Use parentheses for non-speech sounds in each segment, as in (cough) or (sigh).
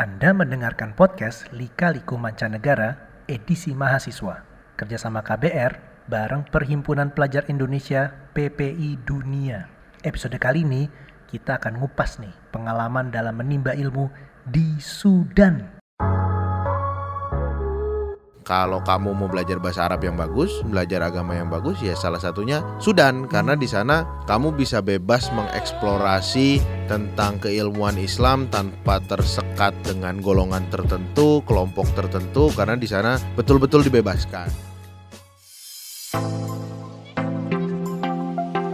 Anda mendengarkan podcast Lika Liku Mancanegara edisi mahasiswa kerjasama KBR bareng Perhimpunan Pelajar Indonesia PPI Dunia. Episode kali ini kita akan ngupas nih pengalaman dalam menimba ilmu di Sudan. Kalau kamu mau belajar bahasa Arab yang bagus, belajar agama yang bagus, ya salah satunya Sudan karena di sana kamu bisa bebas mengeksplorasi tentang keilmuan Islam tanpa tersekat dengan golongan tertentu, kelompok tertentu karena di sana betul-betul dibebaskan.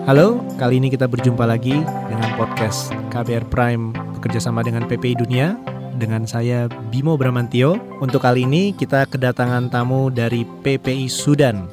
Halo, kali ini kita berjumpa lagi dengan podcast KBR Prime bekerjasama dengan PPI Dunia dengan saya Bimo Bramantio. Untuk kali ini kita kedatangan tamu dari PPI Sudan,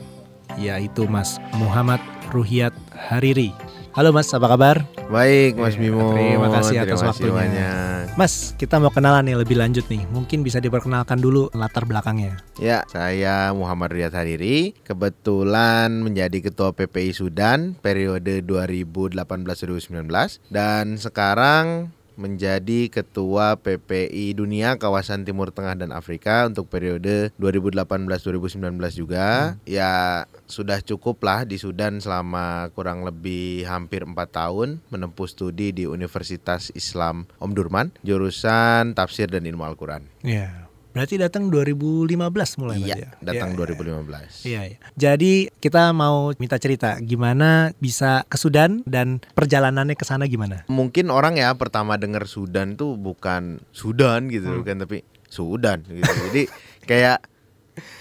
yaitu Mas Muhammad Ruhiat Hariri. Halo Mas, apa kabar? Baik Mas Bimo. Terima kasih atas Terima kasih waktunya. banyak. Mas, kita mau kenalan nih lebih lanjut nih. Mungkin bisa diperkenalkan dulu latar belakangnya. Ya, saya Muhammad Riyad Hariri. Kebetulan menjadi ketua PPI Sudan periode 2018-2019 dan sekarang menjadi ketua PPI Dunia kawasan Timur Tengah dan Afrika untuk periode 2018-2019 juga. Ya, sudah cukup lah di Sudan selama kurang lebih hampir 4 tahun menempuh studi di Universitas Islam Om Durman, jurusan tafsir dan ilmu Al-Quran. Iya. Berarti datang 2015 mulai Iya, datang Iya, iya. 2015. Iya, iya. Jadi kita mau minta cerita gimana bisa ke Sudan dan perjalanannya ke sana gimana? Mungkin orang ya pertama dengar Sudan tuh bukan Sudan gitu Hmm. kan tapi Sudan gitu. Jadi (laughs) kayak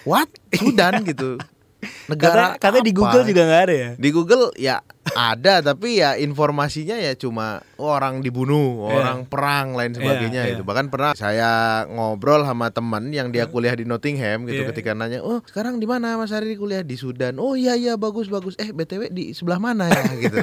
what? Sudan gitu. Negara Kata, katanya di? Google juga nggak ada ya? Di Google ya ada tapi ya informasinya ya cuma oh, orang dibunuh, Iya. orang perang lain sebagainya Iya, gitu. iya. Bahkan pernah saya ngobrol sama teman yang dia kuliah di Nottingham gitu Iya. ketika nanya, "Oh, sekarang di mana Mas Hari kuliah di Sudan?" "Oh iya iya bagus bagus. Eh, BTW di sebelah mana ya?" (laughs) gitu.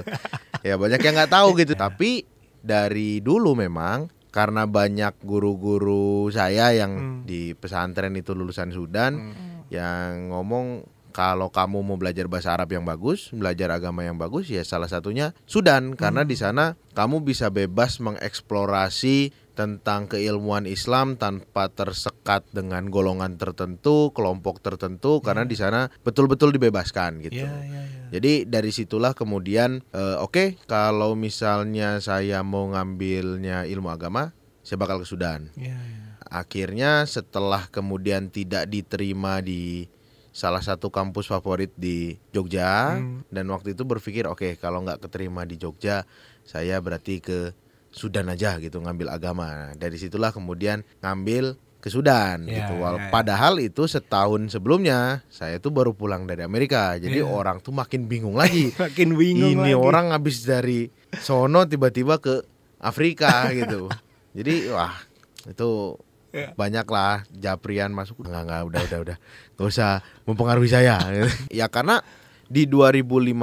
ya banyak yang nggak tahu gitu. Tapi dari dulu memang karena banyak guru-guru saya yang Hmm. di pesantren itu lulusan Sudan yang ngomong kalau kamu mau belajar bahasa Arab yang bagus, belajar agama yang bagus, ya salah satunya Sudan karena di sana kamu bisa bebas mengeksplorasi tentang keilmuan Islam tanpa tersekat dengan golongan tertentu, kelompok tertentu karena di sana betul-betul dibebaskan gitu. Iya, iya, iya. Jadi dari situlah kemudian eh, oke kalau misalnya saya mau ngambilnya ilmu agama, saya bakal ke Sudan Iya, iya. akhirnya setelah kemudian tidak diterima di salah satu kampus favorit di Jogja Hmm. dan waktu itu berpikir oke kalau nggak keterima di Jogja saya berarti ke Sudan aja gitu ngambil agama Nah, dari situlah kemudian ngambil ke Sudan Ya, gitu Wal- ya, ya. padahal itu setahun sebelumnya saya tuh baru pulang dari Amerika jadi Ya. orang tuh makin bingung lagi (laughs) Makin bingung ini lagi. orang habis dari sono tiba-tiba ke Afrika (laughs) gitu. Jadi wah itu Ya. banyak lah Japrian masuk nggak nggak udah udah udah nggak usah mempengaruhi saya. (laughs) ya karena di 2015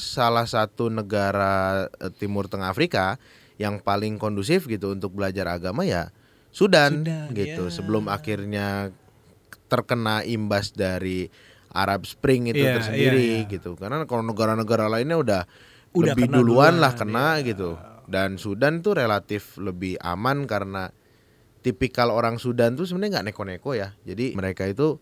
salah satu negara eh, Timur Tengah Afrika yang paling kondusif gitu untuk belajar agama ya Sudan, Sudan, gitu. ya. Sebelum akhirnya terkena imbas dari Arab Spring itu Iya, tersendiri iya, iya. gitu. Karena kalau negara-negara lainnya udah, Udah lebih duluan, duluan, lah kena iya. gitu. Dan Sudan tuh relatif lebih aman karena tipikal orang Sudan tuh sebenarnya nggak neko-neko ya. Jadi mereka itu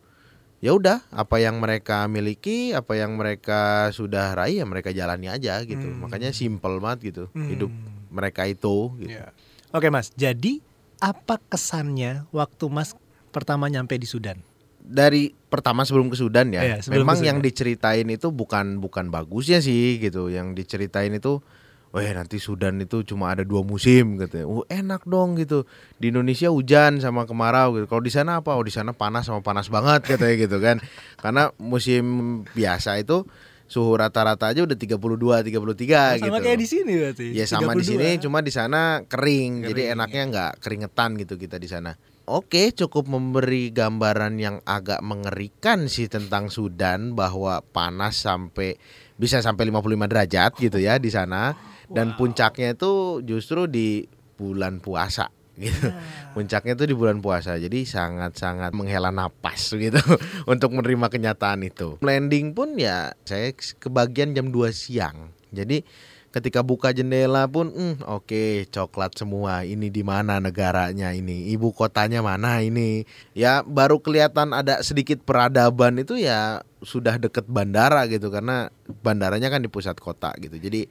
ya udah apa yang mereka miliki, apa yang mereka sudah raih ya mereka jalani aja gitu. Hmm. Makanya simple banget gitu Hmm. hidup mereka itu gitu. Iya. Oke Mas, jadi apa kesannya waktu Mas pertama nyampe di Sudan? dari pertama sebelum ke Sudan ya, Iya, sebelum memang ke Sudan. yang diceritain itu bukan bukan bagusnya sih gitu. Yang diceritain itu, wah nanti Sudan itu cuma ada dua musim gitu. Oh enak dong gitu. Di Indonesia hujan sama kemarau gitu. Kalau di sana apa? Oh di sana panas sama panas banget katanya gitu kan. Karena musim biasa itu suhu rata-rata aja udah 32 33 gitu. Sama kayak di sini berarti. Ya sama di 32. sini cuma di sana kering, jadi Kering, enaknya nggak keringetan gitu kita di sana. Oke, cukup memberi gambaran yang agak mengerikan sih tentang Sudan bahwa panas sampai bisa sampai 55 derajat gitu ya di sana dan puncaknya itu justru di bulan puasa gitu. (laughs) Puncaknya itu di bulan puasa. Jadi sangat-sangat menghela napas gitu (laughs) untuk menerima kenyataan itu. Landing pun ya saya kebagian jam 2 siang. Jadi ketika buka jendela pun hmm, oke okay, coklat semua ini di mana negaranya ini ibu kotanya mana ini ya baru kelihatan ada sedikit peradaban itu ya sudah deket bandara gitu karena bandaranya kan di pusat kota gitu jadi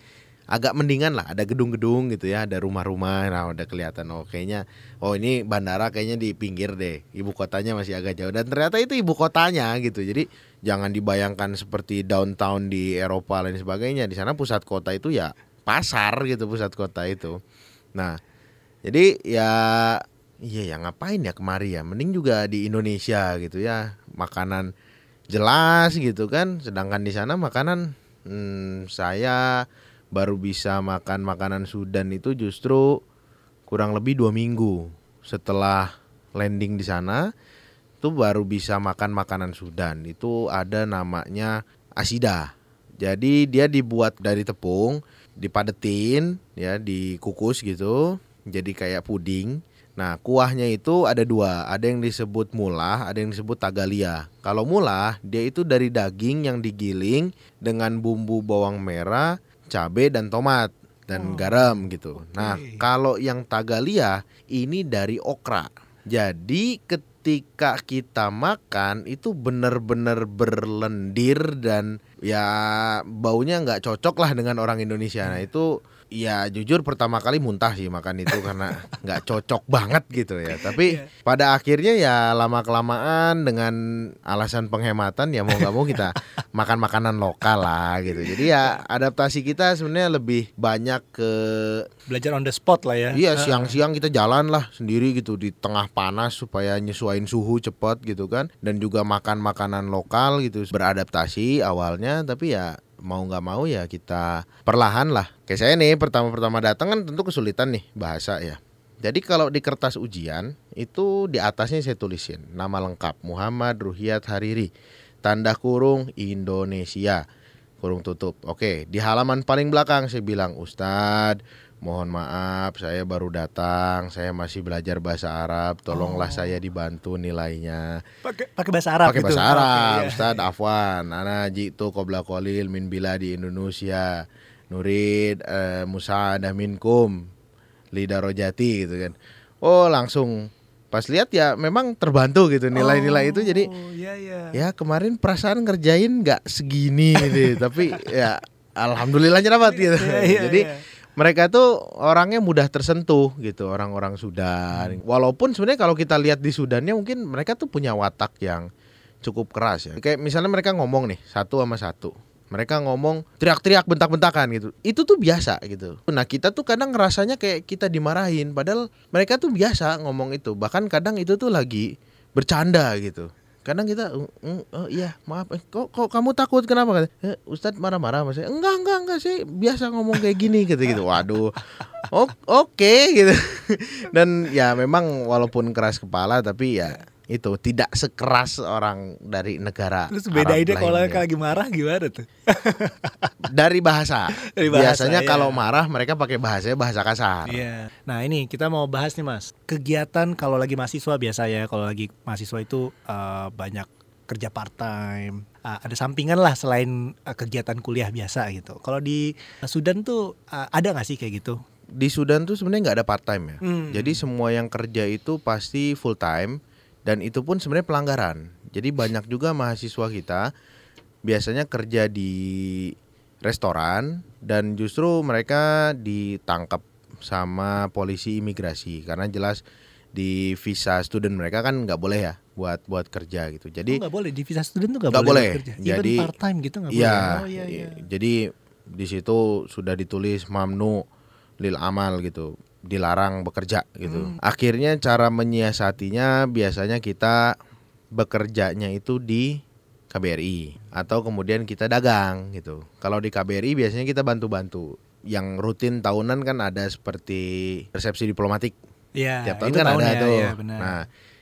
agak mendingan lah ada gedung-gedung gitu ya ada rumah-rumah nah udah kelihatan oh kayaknya oh ini bandara kayaknya di pinggir deh ibu kotanya masih agak jauh dan ternyata itu ibu kotanya gitu jadi jangan dibayangkan seperti downtown di Eropa lain sebagainya di sana pusat kota itu ya pasar gitu pusat kota itu. Nah jadi ya iya ya ngapain ya kemari ya mending juga di Indonesia gitu ya makanan jelas gitu kan sedangkan di sana makanan hmm, saya baru bisa makan makanan Sudan itu justru kurang lebih dua minggu setelah landing di sana itu baru bisa makan makanan Sudan. Itu ada namanya asida. Jadi dia dibuat dari tepung dipadetin ya dikukus gitu jadi kayak puding. Nah, kuahnya itu ada dua, ada yang disebut mulah, ada yang disebut tagalia. Kalau mulah, dia itu dari daging yang digiling dengan bumbu bawang merah, cabai dan tomat dan oh. garam gitu. Okay. Nah, kalau yang tagalia ini dari okra. Jadi ketika kita makan itu benar-benar berlendir dan ya baunya nggak cocok lah dengan orang Indonesia. Nah, itu ya jujur pertama kali muntah sih makan itu karena (laughs) nggak cocok banget gitu ya. Tapi yeah. pada akhirnya ya lama kelamaan dengan alasan penghematan ya mau nggak mau kita (laughs) makan makanan lokal lah gitu. Jadi ya adaptasi kita sebenarnya lebih banyak ke belajar on the spot lah ya. Iya siang-siang kita jalan lah sendiri gitu di tengah panas supaya nyesuaiin suhu cepat gitu kan. Dan juga makan makanan lokal gitu beradaptasi awalnya. Tapi ya mau nggak mau ya kita perlahan lah. Kayak saya nih pertama-pertama datang kan tentu kesulitan nih bahasa ya. Jadi kalau di kertas ujian itu di atasnya saya tulisin nama lengkap Muhammad Ruhiat Hariri, tanda kurung Indonesia, kurung tutup. Oke, di halaman paling belakang saya bilang Ustadz mohon maaf saya baru datang. Saya masih belajar bahasa Arab. Tolonglah oh. saya dibantu nilainya. Pakai pakai bahasa Arab pakai bahasa gitu? Arab okay, iya. Ustaz Afwan. Ana jitu qabla qalil min bila di Indonesia. Nurid uh, Musa minkum lidarojati gitu kan. Oh langsung. Pas lihat ya memang terbantu gitu nilai-nilai oh, itu. Jadi iya, iya. ya kemarin perasaan ngerjain nggak segini gitu. (laughs) Tapi ya alhamdulillahnya dapat gitu. iya, iya, jadi iya mereka itu orangnya mudah tersentuh gitu orang-orang Sudan. Hmm. Walaupun sebenarnya kalau kita lihat di Sudannya mungkin mereka tuh punya watak yang cukup keras ya. Kayak misalnya mereka ngomong nih satu sama satu. Mereka ngomong teriak-teriak bentak-bentakan gitu. Itu tuh biasa gitu. Nah, kita tuh kadang ngerasanya kayak kita dimarahin padahal mereka tuh biasa ngomong itu. Bahkan kadang itu tuh lagi bercanda gitu kadang kita oh, oh iya maaf eh, kok kok kamu takut? Kenapa? Eh, Ustadz marah-marah mas enggak enggak enggak sih biasa ngomong kayak gini gitu gitu. Waduh. Oke okay, gitu. (laughs) Dan ya memang walaupun keras kepala tapi ya itu tidak sekeras orang dari negara Terus beda ide kalau lagi marah gimana tuh? (laughs) dari bahasa. Dari bahasa Biasanya iya. kalau marah mereka pakai bahasa bahasa kasar. Iya. Nah, ini kita mau bahas nih, Mas. Kegiatan kalau lagi mahasiswa biasa ya, kalau lagi mahasiswa itu uh, banyak kerja part time. Uh, ada sampingan lah selain uh, kegiatan kuliah biasa gitu. Kalau di Sudan tuh uh, ada nggak sih kayak gitu? Di Sudan tuh sebenarnya nggak ada part time ya. Hmm. Jadi semua yang kerja itu pasti full time dan itu pun sebenarnya pelanggaran. Jadi banyak juga mahasiswa kita biasanya kerja di restoran dan justru mereka ditangkap sama polisi imigrasi karena jelas di visa student mereka kan nggak boleh ya buat buat kerja gitu. Jadi oh, nggak oh, boleh di visa student tuh nggak boleh, boleh. kerja. Jadi part time gitu nggak iya, boleh. Oh, iya, iya. Jadi di situ sudah ditulis mamnu lil amal gitu dilarang bekerja gitu. Hmm. Akhirnya cara menyiasatinya biasanya kita bekerjanya itu di KBRI atau kemudian kita dagang gitu. Kalau di KBRI biasanya kita bantu-bantu. Yang rutin tahunan kan ada seperti resepsi diplomatik. Iya. Tiap tahun kan ada ya, tuh. Ya, benar. Nah,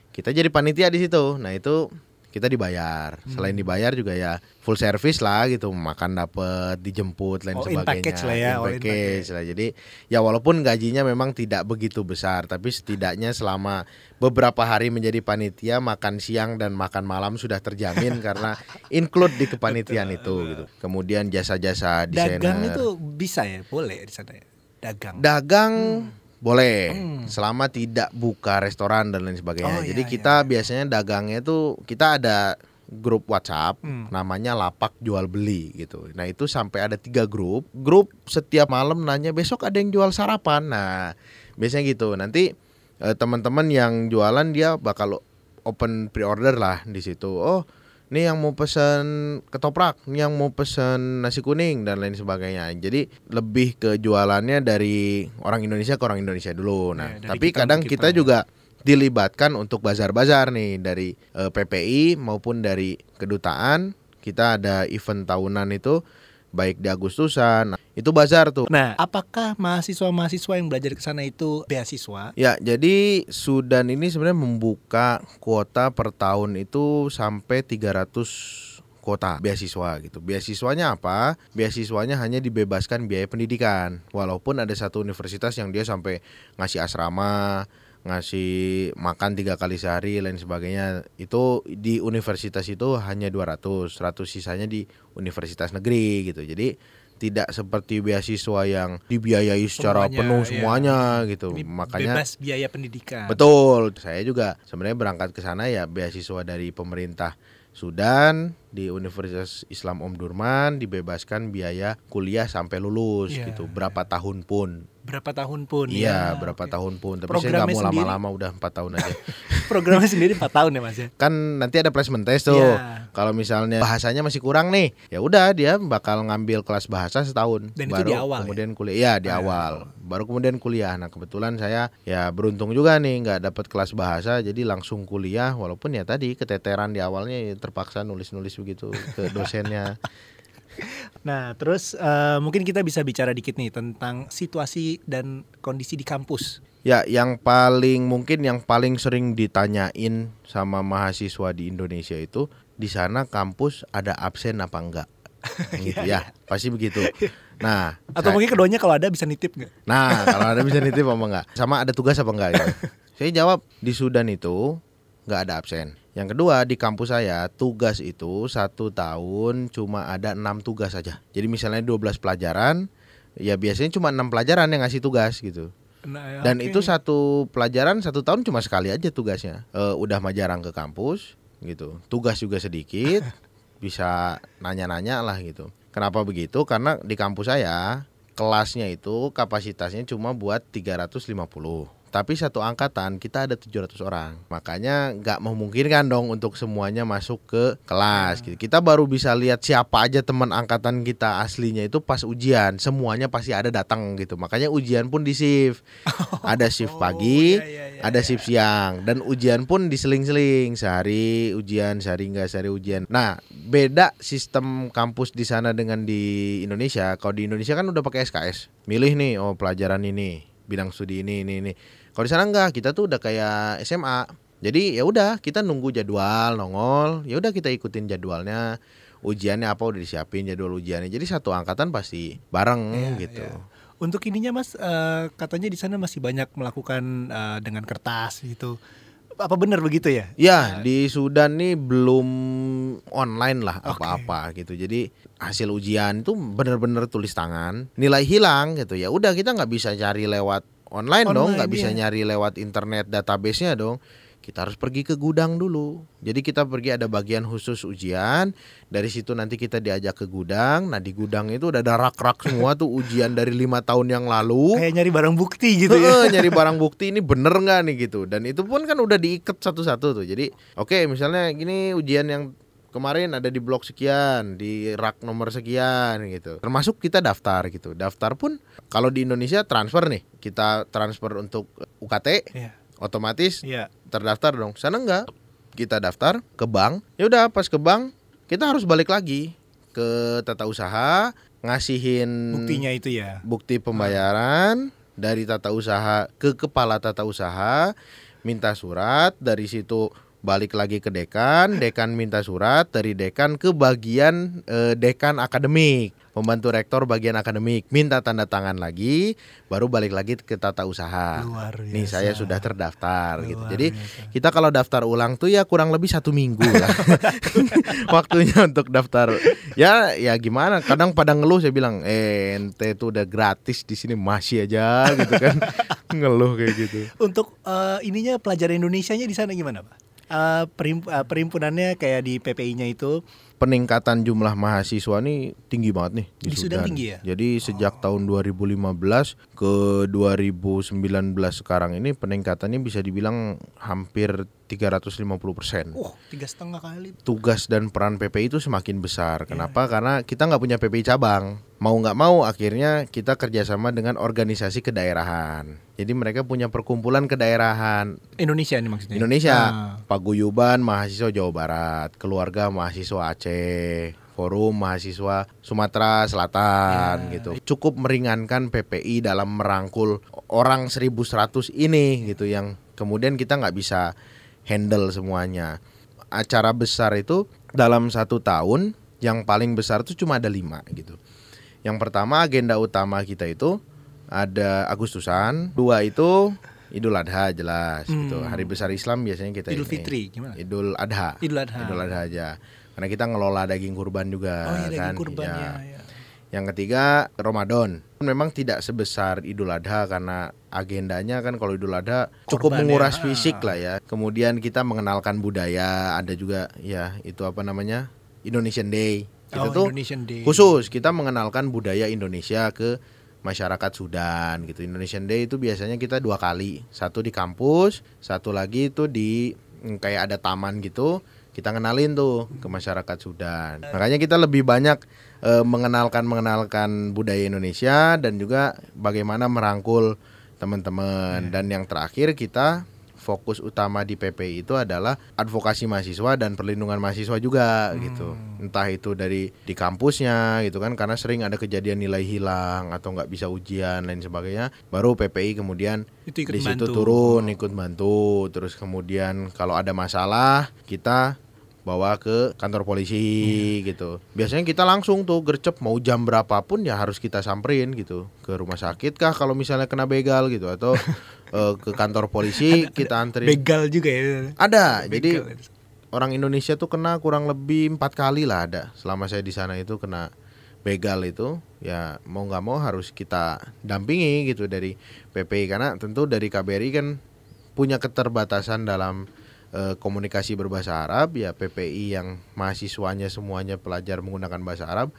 kita jadi panitia di situ. Nah, itu kita dibayar. Hmm. Selain dibayar juga ya full service lah gitu, makan dapat, dijemput lain All in sebagainya. package lah ya, In all in package lah. Jadi ya walaupun gajinya memang tidak begitu besar, tapi setidaknya selama beberapa hari menjadi panitia makan siang dan makan malam sudah terjamin (laughs) karena include di kepanitiaan itu gitu. Kemudian jasa-jasa desainer. Dagang itu bisa ya, boleh di sana ya. Dagang. Dagang Hmm. Boleh selama tidak buka restoran dan lain sebagainya. Oh, Jadi iya, kita biasanya dagangnya tuh kita ada grup WhatsApp Hmm. namanya lapak jual beli gitu. Nah itu sampai ada tiga grup. Grup setiap malam nanya besok ada yang jual sarapan. Nah biasanya gitu. Nanti eh, teman-teman yang jualan dia bakal open pre-order lah di situ. Oh ini yang mau pesen ketoprak, ini yang mau pesen nasi kuning dan lain sebagainya. Jadi lebih ke jualannya dari orang Indonesia ke orang Indonesia dulu. Nah, Ya, tapi kita kadang kita kita. juga dilibatkan untuk bazar-bazar nih dari eh, PPI maupun dari kedutaan. Kita ada event tahunan itu baik di Agustusan. Nah, itu bazar tuh. Nah, apakah mahasiswa-mahasiswa yang belajar ke sana itu beasiswa? Ya, jadi Sudan ini sebenarnya membuka kuota per tahun itu sampai 300 kuota beasiswa gitu. Beasiswanya apa? Beasiswanya hanya dibebaskan biaya pendidikan. Walaupun ada satu universitas yang dia sampai ngasih asrama, ngasih makan tiga kali sehari lain sebagainya. Itu di universitas itu hanya 200, 100 sisanya di universitas negeri gitu. Jadi tidak seperti beasiswa yang dibiayai secara Semuanya, penuh iya. semuanya gitu. Ini Makanya bebas biaya pendidikan. Betul. Saya juga sebenarnya berangkat ke sana ya beasiswa dari pemerintah Sudan di Universitas Islam Om Durman dibebaskan biaya kuliah sampai lulus Iya, gitu. Berapa tahun pun. Berapa tahun pun Iya, ya. berapa oke. tahun pun. Tapi saya nggak Programnya mau lama-lama udah empat tahun aja. (laughs) Programnya sendiri 4 tahun ya Mas ya. kan nanti ada placement test tuh. Iya. Kalau misalnya bahasanya masih kurang nih, ya udah dia bakal ngambil kelas bahasa setahun. Dan itu baru di awal ya? kemudian kuliah. Iya di Ah, awal. Baru kemudian kuliah. Nah kebetulan saya ya beruntung juga nih nggak dapat kelas bahasa, jadi langsung kuliah. Walaupun ya tadi keteteran di awalnya ya terpaksa nulis-nulis begitu ke dosennya. (laughs) Nah, terus eh, mungkin kita bisa bicara dikit nih tentang situasi dan kondisi di kampus. Ya, yang paling mungkin yang paling sering ditanyain sama mahasiswa di Indonesia itu di sana kampus ada absen apa enggak? (laughs) gitu ya, pasti begitu. Nah, Atau saya- mungkin keduanya kalau ada bisa nitip nggak? nah kalau ada bisa nitip (laughs) apa enggak? Sama ada tugas apa enggak gitu. (laughs) Saya jawab di Sudan itu nggak ada absen. Yang kedua di kampus saya tugas itu satu tahun cuma ada enam tugas saja. Jadi misalnya 12 pelajaran, ya biasanya cuma enam pelajaran yang ngasih tugas gitu. Nah, Dan oke. itu satu pelajaran satu tahun cuma sekali aja tugasnya. Eh, udah mah jarang ke kampus gitu. Tugas juga sedikit, (laughs) bisa nanya-nanya lah gitu. Kenapa begitu? Karena di kampus saya kelasnya itu kapasitasnya cuma buat 350. Tapi satu angkatan kita ada 700 orang. Makanya nggak memungkinkan dong untuk semuanya masuk ke kelas. gitu. Kita baru bisa lihat siapa aja teman angkatan kita aslinya itu pas ujian. Semuanya pasti ada datang gitu. Makanya ujian pun di shift. (laughs) Ada shift Oh, pagi, iya, iya, iya, ada shift siang dan ujian pun diseling-seling sehari ujian sehari enggak sehari ujian. Nah, beda sistem kampus di sana dengan di Indonesia. Kalau di Indonesia kan udah pakai SKS. Milih nih oh pelajaran ini, bidang studi ini ini ini. Kalau di sana enggak, kita tuh udah kayak SMA. Jadi ya udah kita nunggu jadwal nongol, ya udah kita ikutin jadwalnya. Ujiannya apa udah disiapin jadwal ujiannya. Jadi satu angkatan pasti bareng Iya, gitu. iya. Untuk ininya Mas, eh, katanya di sana masih banyak melakukan eh, dengan kertas gitu. Apa benar begitu ya? Ya, di Sudan nih belum online lah apa-apa gitu. Jadi hasil ujian itu bener-bener tulis tangan. Nilai hilang gitu ya. Udah kita nggak bisa cari lewat online, dong, nggak bisa iya. nyari lewat internet database-nya dong. Kita harus pergi ke gudang dulu. Jadi kita pergi ada bagian khusus ujian. Dari situ nanti kita diajak ke gudang. Nah di gudang itu udah ada rak-rak semua tuh ujian dari lima tahun yang lalu. Kayak nyari barang bukti gitu ya. Nyari barang bukti ini bener nggak nih gitu dan itu pun kan udah diikat satu-satu tuh jadi oke misalnya gini ujian yang kemarin ada di blok sekian di rak nomor sekian gitu termasuk kita daftar gitu daftar pun kalau di Indonesia transfer nih kita transfer untuk UKT Iya. otomatis Iya. terdaftar dong sana enggak kita daftar ke bank ya udah pas ke bank kita harus balik lagi ke tata usaha ngasihin Buktinya itu ya. bukti pembayaran dari tata usaha ke kepala tata usaha minta surat dari situ balik lagi ke dekan, dekan minta surat dari dekan ke bagian eh, dekan akademik, pembantu rektor bagian akademik minta tanda tangan lagi, baru balik lagi ke tata usaha. Luar Nih biasa. saya sudah terdaftar gitu. Luar Jadi biasa. kita kalau daftar ulang tuh ya kurang lebih satu minggu lah (laughs) waktunya untuk daftar. Ya ya gimana? Kadang pada ngeluh saya bilang, eh ente tuh udah gratis di sini masih aja gitu kan (laughs) ngeluh kayak gitu. Untuk eh, ininya pelajar Indonesianya di sana gimana, Pak? Perim- eh, perimpunannya kayak di PPI-nya itu peningkatan jumlah mahasiswa nih tinggi banget nih di, Di Sudan tinggi ya? Jadi sejak tahun 2015 ke 2019 sekarang ini peningkatannya bisa dibilang hampir 350 persen. uh tiga setengah kali. Tugas dan peran PPI itu semakin Iya. besar. Kenapa? Karena kita nggak punya PPI cabang. Mau nggak mau akhirnya kita kerjasama dengan organisasi kedaerahan. Jadi mereka punya perkumpulan kedaerahan. Indonesia ini maksudnya. Indonesia, Ah. paguyuban mahasiswa Jawa Barat, keluarga mahasiswa Aceh, forum mahasiswa Sumatera Selatan Ya. gitu. Cukup meringankan PPI dalam merangkul orang 1100 ini gitu yang kemudian kita nggak bisa handle semuanya. Acara besar itu dalam satu tahun yang paling besar itu cuma ada lima gitu. Yang pertama agenda utama kita itu ada Agustusan, dua itu Idul Adha jelas gitu. Hmm. Hari besar Islam biasanya kita Idul ini. Fitri gimana? Idul Adha. Idul Adha. Idul Adha aja. Karena kita ngelola daging kurban juga Oh iya daging kan. kurban Ya. ya. ya. Yang ketiga Ramadan. Memang tidak sebesar Idul Adha karena agendanya kan kalau Idul Adha cukup Korban ya. menguras Ah. fisik lah ya. Kemudian kita mengenalkan budaya, ada juga ya itu apa namanya? Indonesian Day. Kita oh, tuh Indonesian Day. khusus kita mengenalkan budaya Indonesia ke masyarakat Sudan gitu. Indonesian Day itu biasanya kita dua kali, satu di kampus, satu lagi itu di mm, kayak ada taman gitu. Kita kenalin tuh ke masyarakat Sudan. Makanya kita lebih banyak eh, mengenalkan mengenalkan budaya Indonesia dan juga bagaimana merangkul teman-teman. Dan yang terakhir kita fokus utama di PPI itu adalah advokasi mahasiswa dan perlindungan mahasiswa juga gitu. Entah itu dari di kampusnya gitu kan karena sering ada kejadian nilai hilang atau nggak bisa ujian lain sebagainya. Baru PPI kemudian Itu ikut di situ bantu. turun ikut bantu. Terus kemudian kalau ada masalah kita bawa ke kantor polisi gitu. Biasanya kita langsung tuh gercep mau jam berapapun ya harus kita samperin gitu ke rumah sakit kah kalau misalnya kena begal gitu atau (laughs) eh, ke kantor polisi kita anterin. Begal juga ya. Ada. Begal. Jadi orang Indonesia tuh kena kurang lebih empat kali lah ada selama saya di sana itu kena begal itu ya mau nggak mau harus kita dampingi gitu dari PPI karena tentu dari KBRI kan punya keterbatasan dalam eh, komunikasi berbahasa Arab ya PPI yang mahasiswanya semuanya pelajar menggunakan bahasa Arab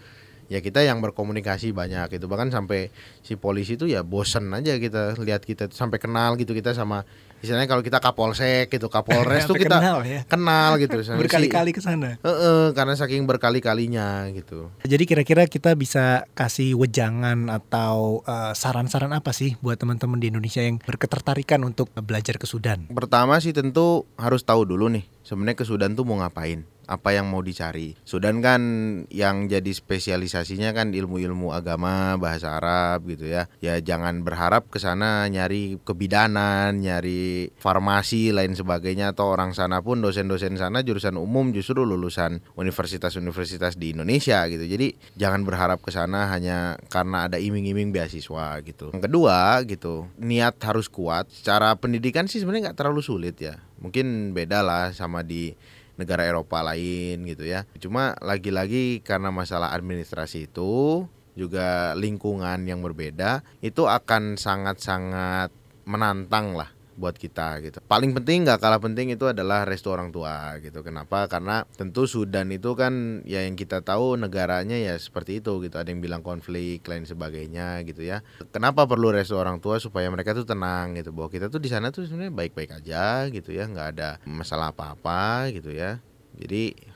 ya kita yang berkomunikasi banyak itu bahkan sampai si polisi itu ya bosen aja kita lihat kita sampai kenal gitu kita sama istilahnya kalau kita kapolsek gitu kapolres (laughs) tuh kita kenal ya. kenal gitu (laughs) Berkali-kali ke sana. Heeh, karena saking berkali-kalinya gitu Jadi kira-kira kita bisa kasih wejangan atau eh, saran-saran apa sih buat teman-teman di Indonesia yang berketertarikan untuk belajar ke Sudan? Pertama sih tentu harus tahu dulu nih sebenarnya ke Sudan tuh mau ngapain apa yang mau dicari. Sudan kan yang jadi spesialisasinya kan ilmu-ilmu agama bahasa Arab gitu ya. Ya jangan berharap ke sana nyari kebidanan nyari farmasi lain sebagainya atau orang sana pun dosen-dosen sana jurusan umum justru lulusan universitas-universitas di Indonesia gitu. Jadi jangan berharap ke sana hanya karena ada iming-iming beasiswa gitu. Yang kedua gitu niat harus kuat. Secara pendidikan sih sebenarnya nggak terlalu sulit ya. Mungkin beda lah sama di negara Eropa lain gitu ya. Cuma lagi-lagi karena masalah administrasi itu juga lingkungan yang berbeda itu akan sangat-sangat menantang lah buat kita gitu. Paling penting nggak kalah penting itu adalah restu orang tua gitu. Kenapa? Karena tentu Sudan itu kan ya yang kita tahu negaranya ya seperti itu gitu. Ada yang bilang konflik lain sebagainya gitu ya. Kenapa perlu restu orang tua supaya mereka tuh tenang gitu. Bahwa kita tuh di sana tuh sebenarnya baik-baik aja gitu ya, nggak ada masalah apa-apa gitu ya. Jadi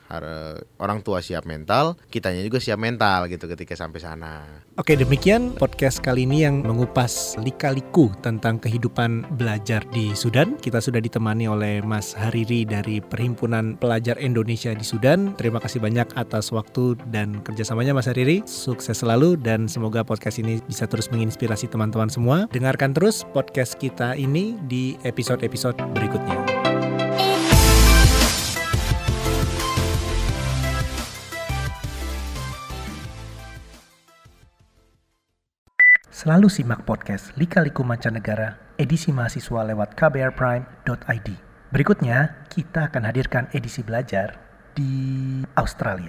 orang tua siap mental, kitanya juga siap mental gitu ketika sampai sana. Oke demikian podcast kali ini yang mengupas lika-liku tentang kehidupan belajar di Sudan. Kita sudah ditemani oleh Mas Hariri dari Perhimpunan Pelajar Indonesia di Sudan. Terima kasih banyak atas waktu dan kerjasamanya Mas Hariri. Sukses selalu dan semoga podcast ini bisa terus menginspirasi teman-teman semua. Dengarkan terus podcast kita ini di episode-episode berikutnya. Selalu simak podcast Lika-Liku Mancanegara edisi mahasiswa lewat kbrprime.id. Berikutnya, kita akan hadirkan edisi belajar di Australia.